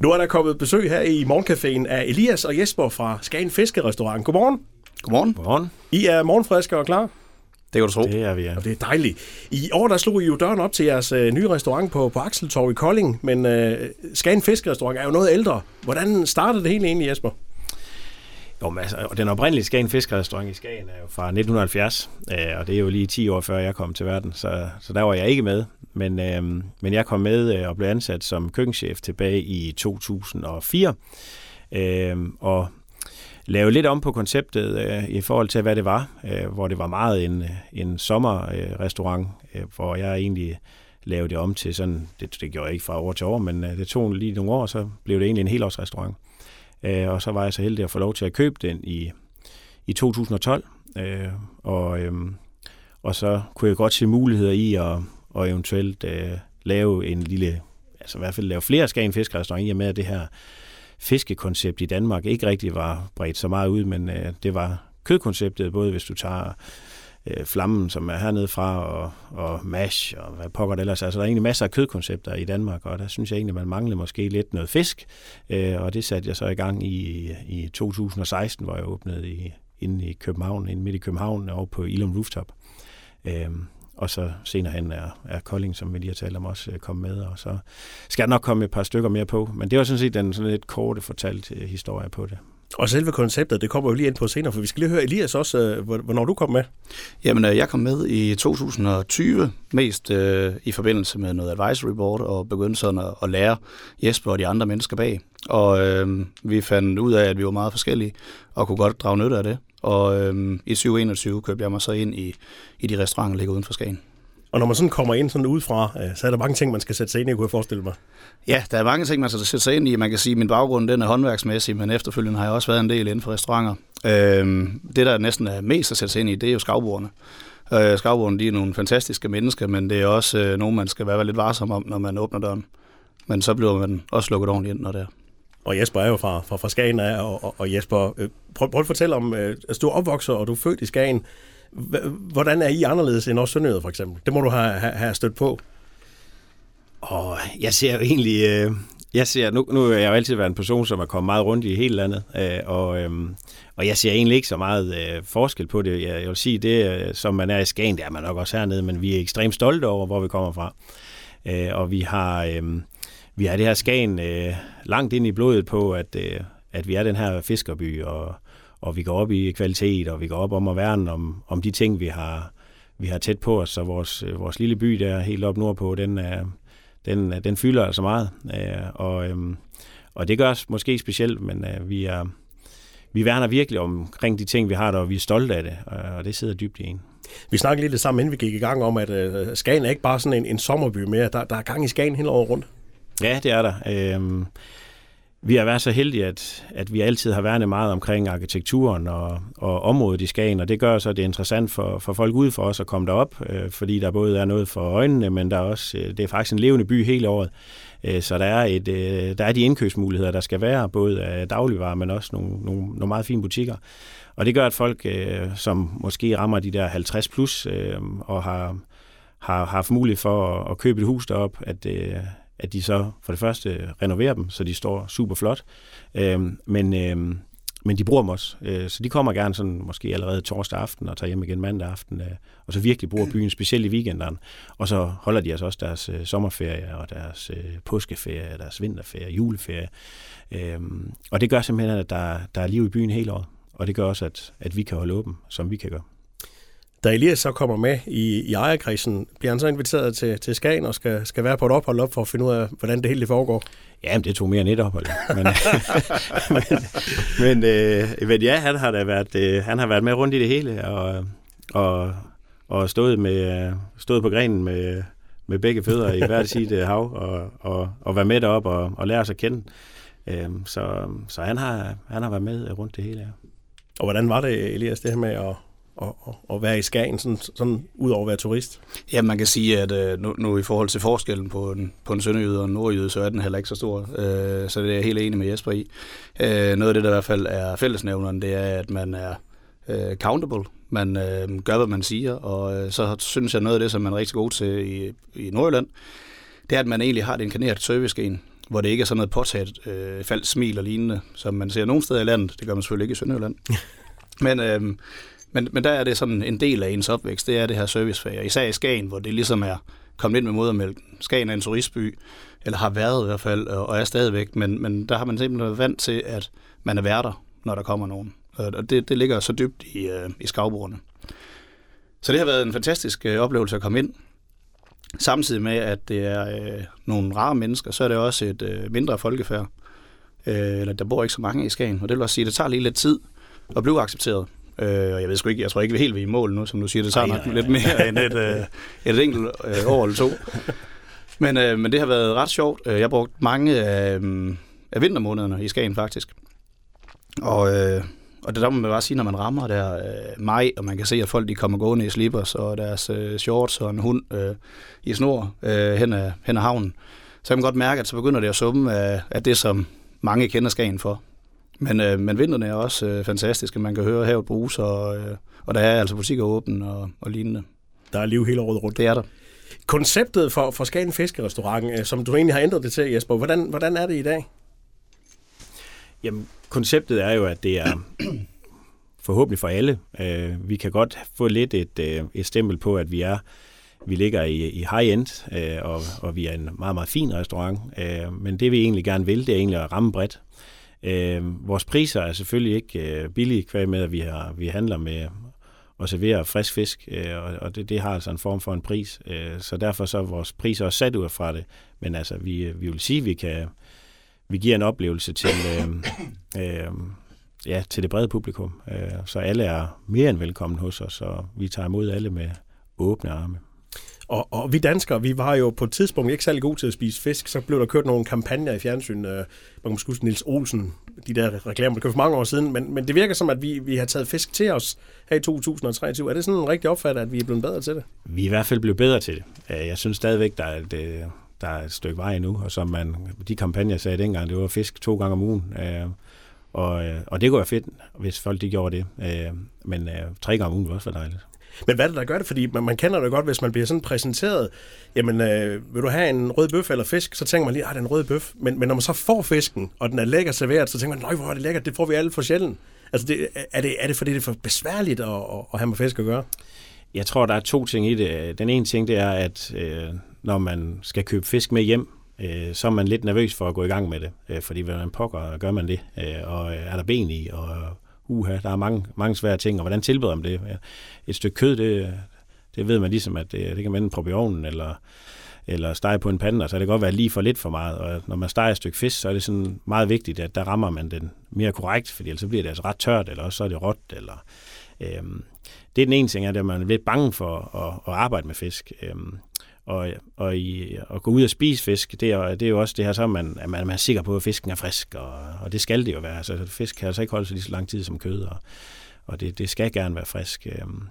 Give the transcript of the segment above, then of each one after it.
Nu er der kommet besøg her i Morgencaféen af Elias og Jesper fra Skagen Fiskerestaurant. Godmorgen. Godmorgen. Godmorgen. I er morgenfriske og klar? Det kan du tro. Det er vi, ja. Og det er dejligt. I år der slog I jo døren op til jeres øh, nye restaurant på, på Akseltorv i Kolding, men øh, Skagen Fiskerestaurant er jo noget ældre. Hvordan startede det hele egentlig, Jesper? Jo, men altså, og den oprindelige Skagen Fiskerestaurant i Skagen er jo fra 1970, øh, og det er jo lige 10 år før jeg kom til verden, så, så der var jeg ikke med. Men, øh, men jeg kom med øh, og blev ansat som køkkenchef tilbage i 2004, øh, og lavede lidt om på konceptet øh, i forhold til, hvad det var, øh, hvor det var meget en, en sommerrestaurant, øh, hvor jeg egentlig lavede det om til sådan, det, det gjorde jeg ikke fra år til år, men øh, det tog lige nogle år, så blev det egentlig en helårsrestaurant. Øh, og så var jeg så heldig at få lov til at købe den i, i 2012. Øh, og, øh, og så kunne jeg godt se muligheder i at, og eventuelt øh, lave en lille, altså i hvert fald lave flere Skagen Fiskerestaurant i og med, at det her fiskekoncept i Danmark ikke rigtig var bredt så meget ud, men øh, det var kødkonceptet, både hvis du tager øh, flammen, som er hernede fra, og, og mash, og hvad pokker det ellers. Altså, der er egentlig masser af kødkoncepter i Danmark, og der synes jeg egentlig, man manglede måske lidt noget fisk, øh, og det satte jeg så i gang i, i 2016, hvor jeg åbnede i, inde i København, inde midt i København, og på Ilum Rooftop. Øh, og så senere hen er, er Kolding, som vi lige har talt om, også øh, kommet med, og så skal der nok komme et par stykker mere på. Men det var sådan set den sådan lidt korte fortalt øh, historie på det. Og selve konceptet, det kommer vi lige ind på senere, for vi skal lige høre Elias også, øh, hvornår du kom med. Jamen, øh, jeg kom med i 2020, mest øh, i forbindelse med noget advisory board, og begyndte sådan at, at lære Jesper og de andre mennesker bag. Og øh, vi fandt ud af, at vi var meget forskellige, og kunne godt drage nytte af det. Og øh, i 2021 købte jeg mig så ind i, i de restauranter, der ligger uden for Skagen. Og når man sådan kommer ind sådan udefra, så er der mange ting, man skal sætte sig ind i, kunne jeg forestille mig. Ja, der er mange ting, man skal sætte sig ind i. Man kan sige, at min baggrund den er håndværksmæssig, men efterfølgende har jeg også været en del inden for restauranter. Øhm, det, der næsten er mest at sætte sig ind i, det er jo skavbordene. Øh, skavbordene, de er nogle fantastiske mennesker, men det er også øh, nogen, man skal være lidt varsom om, når man åbner døren. Men så bliver man også lukket ordentligt ind, når det er. Og Jesper er jo fra, fra, fra Skagen, og, og, og Jesper, øh, prøv, prøv at fortælle om, øh, altså du er opvokset, og du er født i Skagen. Hvordan er I anderledes end os sønderjyder, for eksempel? Det må du have, have, have stødt på. Og jeg ser jo egentlig, øh, jeg ser, nu, nu er jeg jo altid været en person, som er kommet meget rundt i hele landet, øh, og, øh, og jeg ser egentlig ikke så meget øh, forskel på det. Jeg, jeg vil sige, det øh, som man er i Skagen, det er man nok også hernede, men vi er ekstremt stolte over, hvor vi kommer fra. Øh, og vi har, øh, vi har det her Skagen øh, langt ind i blodet på, at, øh, at vi er den her fiskerby, og, og vi går op i kvalitet, og vi går op om at værne om, om de ting, vi har, vi har tæt på os. Så vores, vores lille by der helt op nordpå, den er, den, den fylder altså meget. Øh, og, øhm, og det gør os måske specielt, men øh, vi, er, vi værner virkelig omkring de ting, vi har der, og vi er stolte af det, og det sidder dybt i en. Vi snakkede lidt det sammen, inden vi gik i gang om, at øh, Skagen er ikke bare sådan en, en sommerby mere. Der, der er gang i Skagen hele året rundt. Ja, det er der. Øhm, vi har været så heldige, at, at vi altid har værnet meget omkring arkitekturen og, og området i Skagen, og det gør så, at det er interessant for, for folk ude for os at komme derop, øh, fordi der både er noget for øjnene, men der er også, øh, det er faktisk en levende by hele året. Øh, så der er, et, øh, der er de indkøbsmuligheder, der skal være, både af dagligvarer, men også nogle, nogle, nogle meget fine butikker. Og det gør, at folk, øh, som måske rammer de der 50 plus, øh, og har, har, har haft mulighed for at, at købe et hus derop, at, øh, at de så for det første øh, renoverer dem, så de står super flot. Øh, men, øh, men de bruger dem også. Øh, så de kommer gerne sådan måske allerede torsdag aften og tager hjem igen mandag aften, øh, og så virkelig bruger byen, specielt i weekenderne. Og så holder de altså også deres øh, sommerferie og deres øh, påskeferie, deres vinterferie, juleferie. Øh, og det gør simpelthen, at der, der er liv i byen hele året. Og det gør også, at, at vi kan holde åben, som vi kan gøre. Da Elias så kommer med i, i ejerkrisen, bliver han så inviteret til, til Skagen og skal, skal være på et ophold op for at finde ud af, hvordan det hele foregår? Ja, det tog mere end et ophold. Men, men, men, øh, men ja, han har, da været, øh, han har været med rundt i det hele og, og, og stået, med, stået på grenen med, med begge fødder i hvert sit øh, hav og, og, og være med derop og, og lære sig at kende. Øh, så så han, har, han har været med rundt det hele, ja. Og hvordan var det, Elias, det her med at, at, at være i Skagen, sådan, sådan ud over at være turist? Ja, man kan sige, at øh, nu, nu i forhold til forskellen på en, på en sønderjyde og en nordjyde, så er den heller ikke så stor. Øh, så det er jeg helt enig med Jesper i. Øh, noget af det, der i hvert fald er fællesnævneren, det er, at man er øh, countable. Man øh, gør, hvad man siger, og øh, så synes jeg, noget af det, som man er rigtig god til i, i Nordjylland, det er, at man egentlig har et inkarneret servicegen. hvor det ikke er sådan noget påtaget øh, falsk smil og lignende, som man ser nogle steder i landet. Det gør man selvfølgelig ikke i Sønderjylland. men, øh, men, men der er det sådan en del af ens opvækst, det er det her servicefag, især i Skagen, hvor det ligesom er kommet ind med modermælken. Skagen er en turistby, eller har været i hvert fald, og er stadigvæk, men, men der har man simpelthen været vant til, at man er værter, når der kommer nogen. Og det, det ligger så dybt i, øh, i skavbordene. Så det har været en fantastisk øh, oplevelse at komme ind. Samtidig med, at det er øh, nogle rare mennesker, så er det også et øh, mindre folkefærd. Øh, eller der bor ikke så mange i Skagen, og det vil også sige, at det tager lige lidt tid at blive accepteret. Øh, og jeg ved sgu ikke, jeg tror ikke, vi er helt ved i mål nu, som du siger. Det tager nok lidt mere end et, øh, et enkelt øh, år eller to. Men, øh, men det har været ret sjovt. Øh, jeg har brugt mange af, øh, af vintermånederne i Skagen faktisk. Og, øh, og det der må man bare sige, når man rammer der øh, maj, og man kan se, at folk de kommer gående i slippers og deres øh, shorts og en hund øh, i snor øh, hen, ad, hen ad havnen, så kan man godt mærke, at så begynder det at summe af, af det, som mange kender Skagen for. Men, øh, men vinteren er også øh, fantastisk, man kan høre havet bruse, og, øh, og der er altså butikker åbne og, og lignende. Der er liv hele året rundt. Det er der. Konceptet for, for Skagen Fiskerestaurant, øh, som du egentlig har ændret det til, Jesper, hvordan, hvordan er det i dag? Jamen, konceptet er jo, at det er forhåbentlig for alle. Øh, vi kan godt få lidt et, øh, et stempel på, at vi er vi ligger i, i high-end, øh, og, og vi er en meget, meget fin restaurant. Øh, men det vi egentlig gerne vil, det er egentlig at ramme bredt. Øh, vores priser er selvfølgelig ikke øh, billige, kvæg med, at vi, har, vi handler med at servere frisk fisk, øh, og, og det, det har altså en form for en pris. Øh, så derfor så er vores priser også sat ud fra det. Men altså, vi, øh, vi vil sige, at vi kan vi giver en oplevelse til, øh, øh, ja, til det brede publikum. Øh, så alle er mere end velkommen hos os, og vi tager imod alle med åbne arme. Og, og vi danskere, vi var jo på et tidspunkt ikke særlig gode til at spise fisk, så blev der kørt nogle kampagner i fjernsyn. Øh, man kan måske huske Nils Olsen, de der reklamer, der kørte for mange år siden, men, men det virker som, at vi, vi har taget fisk til os her i 2023. Er det sådan en rigtig opfattelse, at vi er blevet bedre til det? Vi er i hvert fald blevet bedre til det. Øh, jeg synes stadigvæk, der er et, øh, der er et stykke vej endnu, og som man, de kampagner jeg sagde dengang, det var fisk to gange om ugen. Øh, og, øh, og det kunne være fedt, hvis folk de gjorde det. Øh, men øh, tre gange om ugen var også være dejligt. Men hvad er det, der gør det? Fordi man, man kender det godt, hvis man bliver sådan præsenteret, jamen, øh, vil du have en rød bøf eller fisk, så tænker man lige, at det er en rød bøf. Men, men når man så får fisken, og den er lækker serveret, så tænker man, nej, hvor er det lækkert, det får vi alle for sjældent. Altså, det, er, det, er det fordi, det er for besværligt at, at have med fisk at gøre? Jeg tror, der er to ting i det. Den ene ting, det er, at øh, når man skal købe fisk med hjem, øh, så er man lidt nervøs for at gå i gang med det. Øh, fordi hvordan pokker gør man det? Øh, og er der ben i? Og uha, der er mange, mange svære ting, og hvordan tilbereder man det? Et stykke kød, det, det ved man ligesom, at det, det kan man proppe i ovnen, eller, eller stege på en pande, og så kan det godt være lige for lidt for meget. Og når man steger et stykke fisk, så er det sådan meget vigtigt, at der rammer man den mere korrekt, fordi ellers så bliver det altså ret tørt, eller også så er det råt, eller... Øhm, det er den ene ting, at man er lidt bange for at, at arbejde med fisk. Øhm, og, og i, at gå ud og spise fisk, det er, det er jo også det her, så man, at man, man er sikker på, at fisken er frisk, og, og det skal det jo være. Altså, fisk kan altså ikke holde sig lige så lang tid som kød, og, og det, det skal gerne være frisk. Øhm,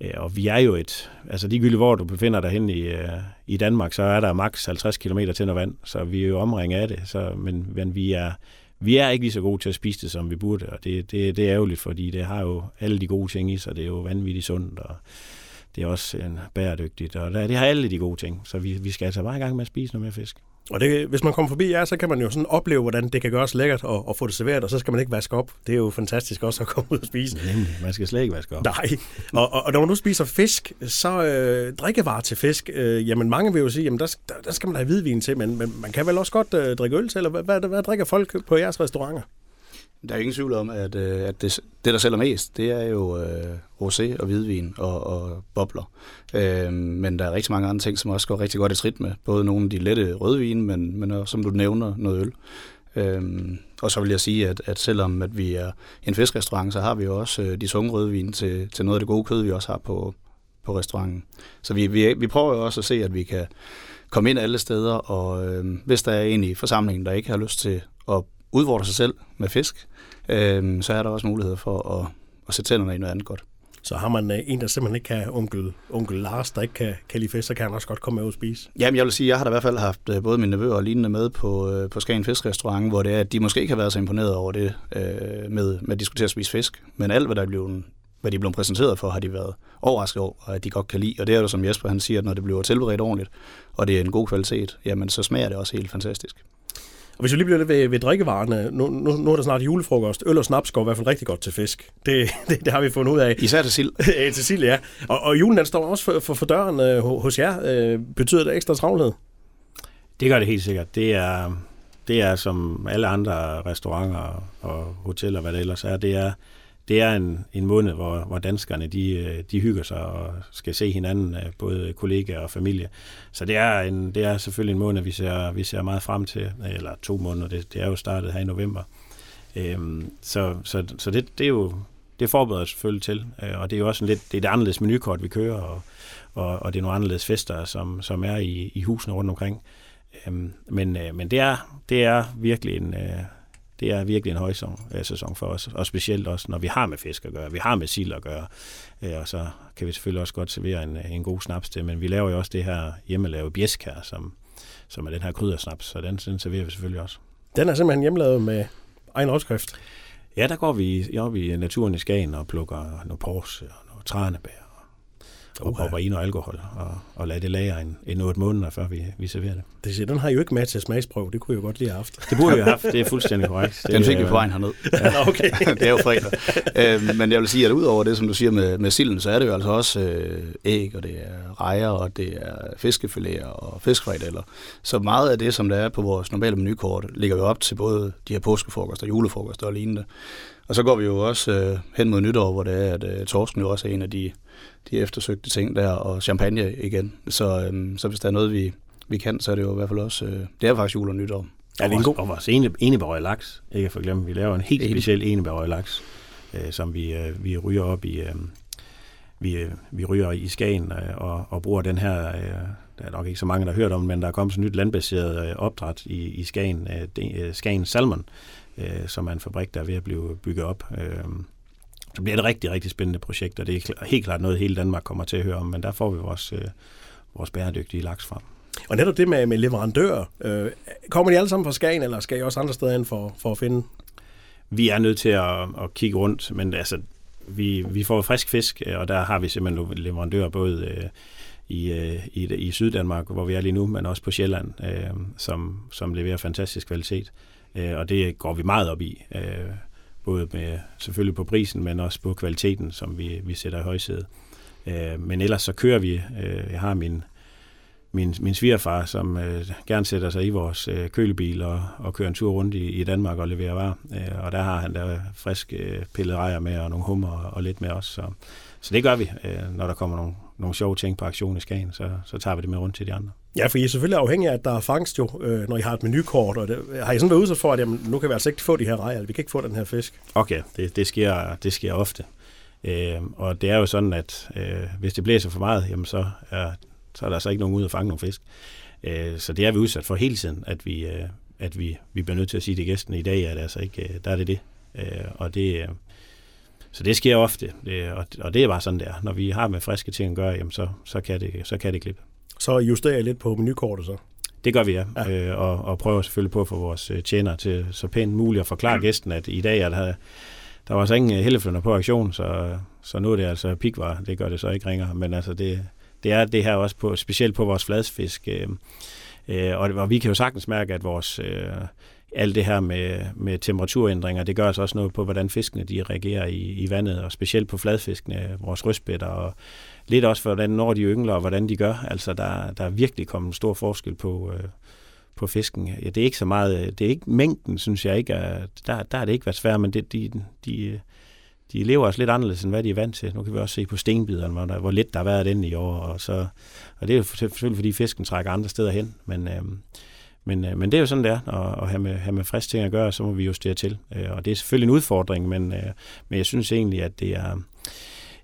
øh, og vi er jo et, altså ligegyldigt hvor du befinder dig hen i, øh, i Danmark, så er der maks 50 km til noget vand, så vi er jo omringet af det, så, men, men vi er, vi er ikke lige så gode til at spise det, som vi burde, og det, det, det er ærgerligt, fordi det har jo alle de gode ting i sig, det er jo vanvittigt sundt, og det er også en bæredygtigt, og det har alle de gode ting, så vi, vi skal altså bare i gang med at spise noget mere fisk. Og det, hvis man kommer forbi jer, så kan man jo sådan opleve, hvordan det kan gøres lækkert og, og få det serveret, og så skal man ikke vaske op. Det er jo fantastisk også at komme ud og spise. Nemlig, man skal slet ikke vaske op. Nej, og, og, og når man nu spiser fisk, så øh, drikkevarer til fisk, øh, jamen mange vil jo sige, jamen der, der, der skal man have hvidvin til, men, men man kan vel også godt øh, drikke øl til, eller hvad, hvad, hvad drikker folk på jeres restauranter? Der er ingen tvivl om, at, øh, at det, det, der sælger mest, det er jo øh, rosé og hvidvin og, og bobler. Øh, men der er rigtig mange andre ting, som også går rigtig godt i trit med. Både nogle af de lette rødvin, men, men også, som du nævner, noget øl. Øhm, og så vil jeg sige, at, at selvom at vi er en fiskrestaurant, så har vi jo også øh, de tunge rødvin til, til noget af det gode kød, vi også har på, på restauranten. Så vi, vi, vi prøver jo også at se, at vi kan komme ind alle steder, og øh, hvis der er en i forsamlingen, der ikke har lyst til at udfordre sig selv med fisk, øh, så er der også mulighed for at, at sætte tænderne i noget andet godt. Så har man øh, en, der simpelthen ikke kan, onkel, onkel Lars, der ikke kan, kan lide fisk, så kan han også godt komme med og spise. Jamen, jeg vil sige, jeg har da i hvert fald haft øh, både mine nevøer og lignende med på, øh, på Skagen Fiskrestaurant, hvor det er, at de måske ikke har været så imponeret over det øh, med, med at diskutere at spise fisk. Men alt, hvad der er blevet hvad de er blevet præsenteret for, har de været overrasket over, og at de godt kan lide. Og det er jo som Jesper han siger, at når det bliver tilberedt ordentligt, og det er en god kvalitet, jamen så smager det også helt fantastisk. Og hvis vi lige bliver lidt ved, ved drikkevarerne, nu, nu, nu er der snart julefrokost. Øl og snaps går i hvert fald rigtig godt til fisk. Det, det, det har vi fundet ud af. Især til sild. til sild, ja. Og, og julen den står også for, for, for døren øh, hos jer. Øh, betyder det ekstra travlhed? Det gør det helt sikkert. Det er, det er som alle andre restauranter og hoteller, hvad det ellers er, det er, det er en, en måned, hvor, hvor danskerne de, øh, de hygger sig og skal se hinanden, øh, både kollegaer og familie. Så det er, en, det er selvfølgelig en måned, vi ser, vi ser meget frem til, eller to måneder, det, det er jo startet her i november. Øhm, så så, så det, det er jo det forbereder selvfølgelig til, øh, og det er jo også en lidt, det er et anderledes menukort, vi kører, og, og, og det er nogle anderledes fester, som, som er i, i husene rundt omkring. Øhm, men, øh, men det, er, det er virkelig en, øh, det er virkelig en højsæson øh, sæson for os, og specielt også, når vi har med fisk at gøre, vi har med sild at gøre, øh, og så kan vi selvfølgelig også godt servere en, en god snaps til, men vi laver jo også det her hjemmelavet bjæsk her, som, som er den her kryddersnaps, så den, den serverer vi selvfølgelig også. Den er simpelthen hjemmelavet med egen opskrift? Ja, der går vi op i naturen i Skagen og plukker noget porse og noget tranebær og okay. i og alkohol, og, og lade det lagre en, en 8 måneder, før vi, vi serverer det. Det siger, den har jo ikke med til smagsprøve, det kunne jeg jo godt lige have haft. Det burde vi have haft, det er fuldstændig korrekt. Den fik vi på vejen herned. Ja. okay. det er jo fredag. Øh, men jeg vil sige, at udover det, som du siger med, med silden, så er det jo altså også øh, æg, og det er rejer, og det er fiskefiléer og fiskfrikadeller. Så meget af det, som der er på vores normale menukort, ligger vi op til både de her påskefrokoster, julefrokoster og lignende. Og så går vi jo også øh, hen mod nytår, hvor det er, at øh, torsken jo også er en af de, de eftersøgte ting der, og champagne igen. Så, øh, så hvis der er noget, vi, vi kan, så er det jo i hvert fald også, øh, det er faktisk jul og nytår. Ja, det er en god. Og vores ene, enebærøje laks, ikke at forglemme. Vi laver en helt speciel enebærøje laks, øh, som vi, øh, vi ryger op i, øh, vi, øh, vi ryger i Skagen øh, og, og bruger den her, øh, der er nok ikke så mange, der har hørt om, men der er kommet sådan et nyt landbaseret øh, opdræt i, i Skagen, øh, øh, Skagen Salmon, øh, som er en fabrik, der er ved at blive bygget op. Øh, så bliver det et rigtig, rigtig spændende projekt, og det er helt klart noget, hele Danmark kommer til at høre om, men der får vi vores, øh, vores bæredygtige laks frem. Og netop det med, med leverandører, øh, kommer de alle sammen fra Skagen, eller skal I også andre steder ind for, for at finde? Vi er nødt til at, at kigge rundt, men altså, vi, vi får frisk fisk, og der har vi simpelthen leverandører både øh, i, øh, i, i Syddanmark, hvor vi er lige nu, men også på Sjælland, øh, som, som leverer fantastisk kvalitet. Øh, og det går vi meget op i. Øh, både med selvfølgelig på prisen, men også på kvaliteten, som vi, vi sætter i højsædet. Øh, men ellers så kører vi, øh, jeg har min, min, min svigerfar, som øh, gerne sætter sig i vores øh, kølebil og, og kører en tur rundt i, i Danmark og leverer varer. Øh, og der har han der frisk øh, pillet rejer med og nogle hummer og, og lidt med os. Så, så det gør vi, øh, når der kommer nogle, nogle sjove ting på aktion i Skagen, så, så tager vi det med rundt til de andre. Ja, for I er selvfølgelig afhængig af, at der er fangst jo, øh, når I har et menukort. Og det, har I sådan været udsat for, at jamen, nu kan vi altså ikke få de her rejer, vi kan ikke få den her fisk? Okay, det, det, sker, det sker ofte. Øh, og det er jo sådan, at øh, hvis det blæser for meget, jamen så, er, så er der altså ikke nogen ud at fange nogen fisk. Øh, så det er vi udsat for hele tiden, at vi, øh, at vi, vi bliver nødt til at sige til gæsten i dag, at altså ikke, øh, der er det det. Øh, og det, øh, så det sker ofte, det, og, og det er bare sådan der. Når vi har med friske ting at gøre, jamen så, så, kan det, så kan det klippe. Så justerer I lidt på menukortet så? Det gør vi, ja. ja. Øh, og, og prøver selvfølgelig på at få vores øh, tjener til så pænt muligt at forklare ja. gæsten, at i dag er der, der var altså ingen øh, helleflønder på aktion, så, så nu er det altså pikvar. Det gør det så ikke ringer. Men altså det, det er det her også på, specielt på vores fladfisk. Øh, øh, og, og vi kan jo sagtens mærke, at vores... Øh, alt det her med, med temperaturændringer, det gør altså også noget på, hvordan fiskene de reagerer i, i vandet, og specielt på fladfiskene, vores røstbætter, og lidt også, hvordan når de yngler, og hvordan de gør. Altså, der, der er virkelig kommet en stor forskel på, øh, på fisken. Ja, det er ikke så meget, øh, det er ikke mængden, synes jeg ikke, er, der, der er det ikke været svært, men det, de, de, de lever også lidt anderledes, end hvad de er vant til. Nu kan vi også se på stenbiderne, hvor, der, hvor lidt der har været den i år, og, så, og det er jo selvfølgelig, fordi fisken trækker andre steder hen, men, øh, men, øh, men det er jo sådan, det er, at, at have, med, have med frisk ting at gøre, så må vi justere til. Øh, og det er selvfølgelig en udfordring, men, øh, men jeg synes egentlig, at det er,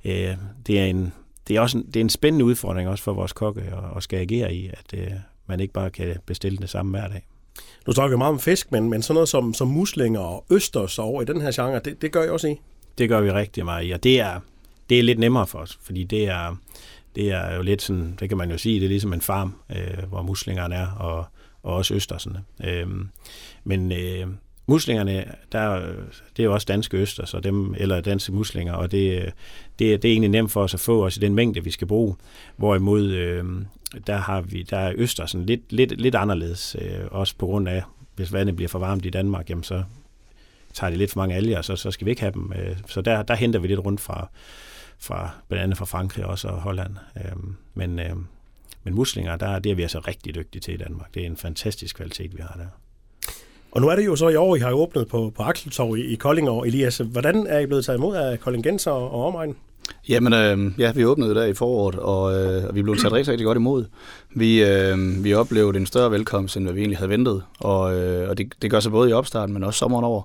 øh, det er en, det er også en, det er en spændende udfordring også for vores kokke at, at skal agere i, at øh, man ikke bare kan bestille det samme hver dag. Nu snakker vi meget om fisk, men, men sådan noget som, som muslinger og østers over i den her genre, det, det gør I også i? Det gør vi rigtig meget i, og det er, det er lidt nemmere for os, fordi det er, det er jo lidt sådan, det kan man jo sige, det er ligesom en farm, øh, hvor muslingerne er, og, og også østerserne. Øh, men øh, muslingerne, der, det er jo også danske øster, så dem, eller danske muslinger, og det, øh, det, det er egentlig nemt for os at få os i den mængde, vi skal bruge. Hvorimod, øh, der har vi, der er øster sådan lidt, lidt, lidt anderledes, øh, også på grund af hvis vandet bliver for varmt i Danmark, jamen så tager de lidt for mange alger, så, så skal vi ikke have dem. Øh, så der, der henter vi lidt rundt fra, fra blandt andet fra Frankrig også og Holland. Øh, men, øh, men muslinger, der, det er vi altså rigtig dygtige til i Danmark. Det er en fantastisk kvalitet, vi har der. Og nu er det jo så i år, I har åbnet på, på Akseltorv i, i Kolding og Elias. Hvordan er I blevet taget imod af Koldingenser og, og omegn? Jamen, øh, ja, vi åbnede der i foråret, og, øh, og vi blev taget rigtig, rigtig godt imod. Vi, øh, vi oplevede en større velkomst, end hvad vi egentlig havde ventet, og, øh, og det, det gør sig både i opstarten, men også sommeren over.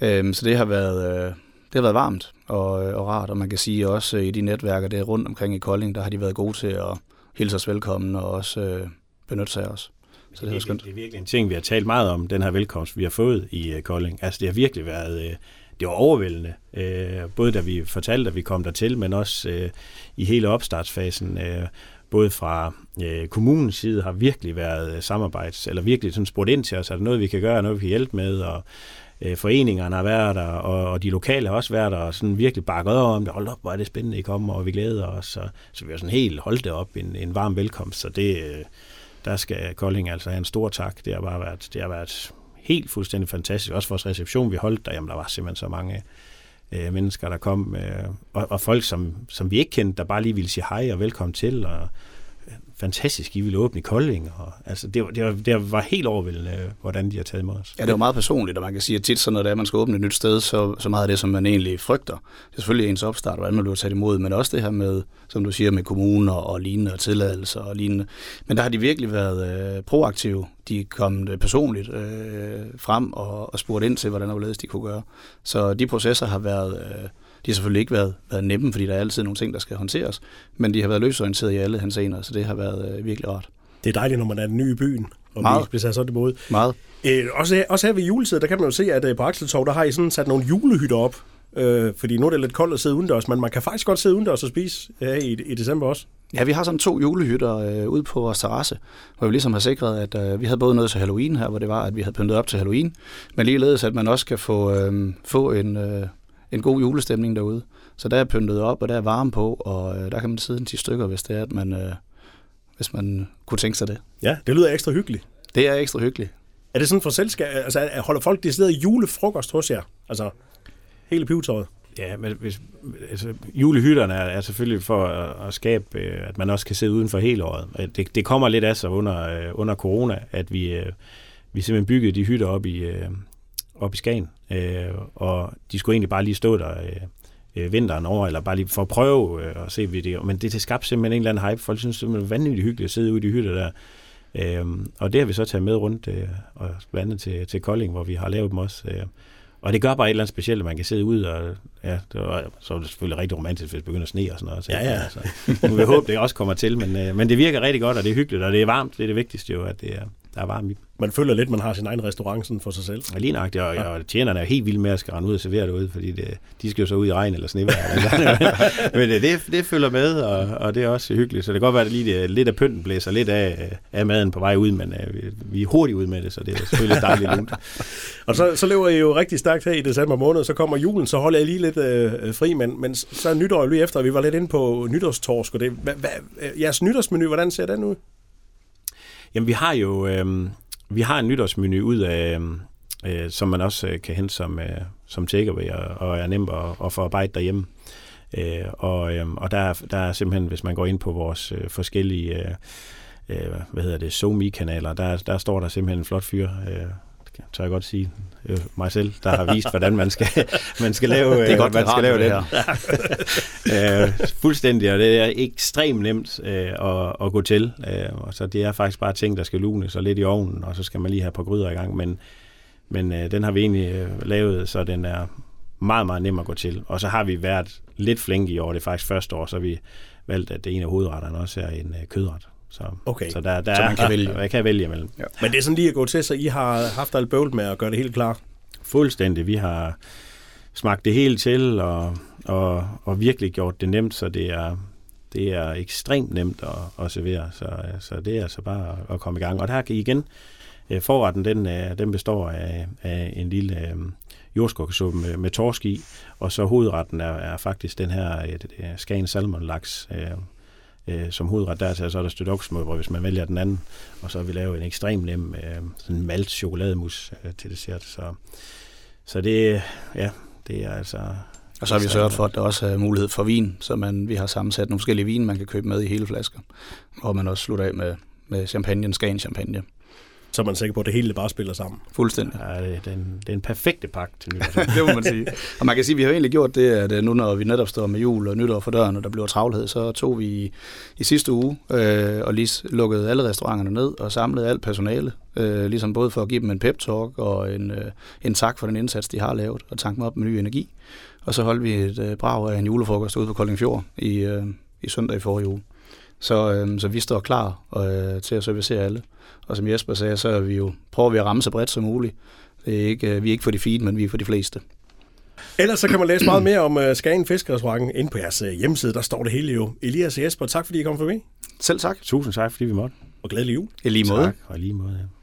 Øh, så det har været... Øh, det har været varmt og, og rart, og man kan sige også i de netværker, der rundt omkring i Kolding, der har de været gode til at hilse os velkommen og også øh, benytte sig af os. Så det, er, skønt. det er virkelig en ting, vi har talt meget om, den her velkomst, vi har fået i uh, Kolding. Altså det har virkelig været, uh, det var overvældende, uh, både da vi fortalte, at vi kom dertil, men også uh, i hele opstartsfasen. Uh, både fra uh, kommunens side har virkelig været samarbejds, eller virkelig sådan spurgt ind til os, er der noget, vi kan gøre, noget, vi kan hjælpe med, og Øh, foreningerne har været der, og, og de lokale har også været der, og sådan virkelig bakket om det. Hold op, hvor er det spændende, I kommer, og vi glæder os. Så, så vi har sådan helt holdt det op, en, en varm velkomst. Så det, øh, der skal Kolding altså have en stor tak. Det har bare været, det har været helt fuldstændig fantastisk. Også vores reception, vi holdt der, jamen der var simpelthen så mange øh, mennesker, der kom, øh, og, og folk, som, som vi ikke kendte, der bare lige ville sige hej og velkommen til, og fantastisk, I ville åbne i Kolding. Og, altså, det, var, det, var, det var helt overvældende, øh, hvordan de har taget imod os. Ja, det var meget personligt, og man kan sige, at tit sådan noget, det man skal åbne et nyt sted, så, så meget af det, som man egentlig frygter. Det er selvfølgelig ens opstart, hvordan man bliver taget imod, men også det her med, som du siger, med kommuner og lignende og tilladelser og lignende. Men der har de virkelig været øh, proaktive. De kom øh, personligt øh, frem og, og spurgt ind til, hvordan og de kunne gøre. Så de processer har været... Øh, de har selvfølgelig ikke været, været nemme, fordi der er altid nogle ting, der skal håndteres, men de har været løsorienteret i alle hans ener, så det har været øh, virkelig rart. Det er dejligt, når man er ny i byen, og Meget. bliver sat sådan imod. Meget. Øh, også, også her ved juletid, der kan man jo se, at øh, på Akseltorv, der har I sådan sat nogle julehytter op, øh, fordi nu er det lidt koldt at sidde udendørs, men man kan faktisk godt sidde udendørs og spise her i, i december også. Ja, vi har sådan to julehytter øh, ude på vores terrasse, hvor vi ligesom har sikret, at øh, vi havde både noget til Halloween her, hvor det var, at vi havde pyntet op til Halloween, men ligeledes, at man også kan få, øh, få en, øh, en god julestemning derude. Så der er pyntet op, og der er varme på, og øh, der kan man sidde en 10 stykker, hvis det er, at man, øh, hvis man kunne tænke sig det. Ja, det lyder ekstra hyggeligt. Det er ekstra hyggeligt. Er det sådan for selskab, altså holder folk decideret julefrokost hos jer? Altså hele pivetøjet? Ja, men hvis, altså, julehytterne er, er selvfølgelig for at, at skabe, øh, at man også kan sidde uden for hele året. Det, det kommer lidt af sig under, øh, under corona, at vi, øh, vi simpelthen byggede de hytter op i, op i Skagen, og de skulle egentlig bare lige stå der øh, vinteren over, eller bare lige for at prøve øh, at se videoer. Men det, det skabte simpelthen en eller anden hype. Folk synes, det er vanvittigt hyggeligt at sidde ude i de hytter der. Øhm, og det har vi så taget med rundt øh, og blandt andet til, til Kolding, hvor vi har lavet dem også. Øh. Og det gør bare et eller andet specielt, at man kan sidde ud, og ja, det var, så er det selvfølgelig rigtig romantisk, hvis det begynder at sne og sådan noget. Så, ja, ja. Altså, nu vil jeg håbe, det også kommer til, men, øh, men det virker rigtig godt, og det er hyggeligt, og det er varmt. Det er det vigtigste jo, at det er, der er varmt i Man føler lidt, man har sin egen restaurant sådan for sig selv. Ja, lige nøjagtigt, og, ja. og tjenerne er helt vilde med at skal rende ud og servere derude, fordi det, de skal jo så ud i regn eller snevejr. Men det, det, det følger med, og, og det er også hyggeligt. Så det kan godt være, at lige, lidt af pynten blæser lidt af, af maden på vej ud, men uh, vi, vi er hurtigt ud med det, så det er selvfølgelig dejligt lunt. og så, så lever I jo rigtig stærkt her i december måned, så kommer julen, så holder jeg lige lidt øh, fri, men, men så er nytår lige efter, vi var lidt inde på nytårstorsk, og det, hvad, hvad, jeres nytårsmenu, hvordan ser den ud? Jamen, vi har jo... Øh, vi har en nytårsmenu ud af, øhm, øh, som man også øh, kan hente som, øh, som takeaway og, og er nemt at, at forarbejde derhjemme. Øh, og øh, og der, der er simpelthen, hvis man går ind på vores øh, forskellige øh, øh hvad hedder det, SoMe-kanaler, der, der står der simpelthen en flot fyr, øh, tør jeg godt sige, øh, mig selv, der har vist, hvordan man skal, man skal lave, det er godt, man skal lave det her. øh, fuldstændig, og det er ekstremt nemt øh, at, at gå til. Øh, og så det er faktisk bare ting, der skal lune så lidt i ovnen, og så skal man lige have på gryder i gang. Men, men øh, den har vi egentlig øh, lavet, så den er meget, meget nem at gå til. Og så har vi været lidt flinke i år. Det er faktisk første år, så vi valgt, at det en af hovedretterne også er en øh, kødret. Så, okay. så der, der så man er, kan vælge. Jeg kan vælge imellem. Ja. Men det er sådan lige at gå til, så I har haft alt bøvlet med at gøre det helt klar? Fuldstændig. Vi har smagt det hele til, og, og, og virkelig gjort det nemt, så det er, det er ekstremt nemt at, at servere. Så, så det er altså bare at komme i gang. Og der kan igen, øh, forretten den, øh, den består af, af en lille øh, jordskokkesuppe med, med torsk i, og så hovedretten er, er faktisk den her Skagen Salmon laks, øh, som hovedret der, så er der stødt oksemod, hvor hvis man vælger den anden, og så har vi lavet en ekstrem nem øh, sådan malt chokolademus øh, til dessert. Så, så det, ja, det er altså... Og så har vi sørget for, at der også er mulighed for vin, så man, vi har sammensat nogle forskellige vin, man kan købe med i hele flasker, og man også slutter af med, med champagne, Skagen champagne så er man sikker på, at det hele bare spiller sammen. Fuldstændig. Ja, det, er en, det er en perfekte pakke til nytår. det må man sige. Og man kan sige, at vi har egentlig gjort det, at øh, nu når vi netop står med jul og nytår for døren, og der bliver travlhed, så tog vi i, i sidste uge øh, og lige lukkede alle restauranterne ned og samlede alt personale, øh, ligesom både for at give dem en pep-talk og en, øh, en tak for den indsats, de har lavet, og tanke dem op med ny energi. Og så holdt vi et øh, brag af en julefrokost ude på Kolding Fjord i, øh, i søndag i forrige uge. Så, øh, så vi står klar øh, til at servicere alle. Og som Jesper sagde, så er vi jo, prøver vi at ramme så bredt som muligt. Det er ikke, øh, vi er ikke for de fine, men vi er for de fleste. Ellers så kan man læse meget mere om uh, Skagen Fiskerestaurant inde på jeres uh, hjemmeside. Der står det hele jo. Elias og Jesper, tak fordi I kom forbi. Selv tak. Tusind tak, fordi vi måtte. Og glædelig jul. I lige måde. Tak, og lige måde, ja.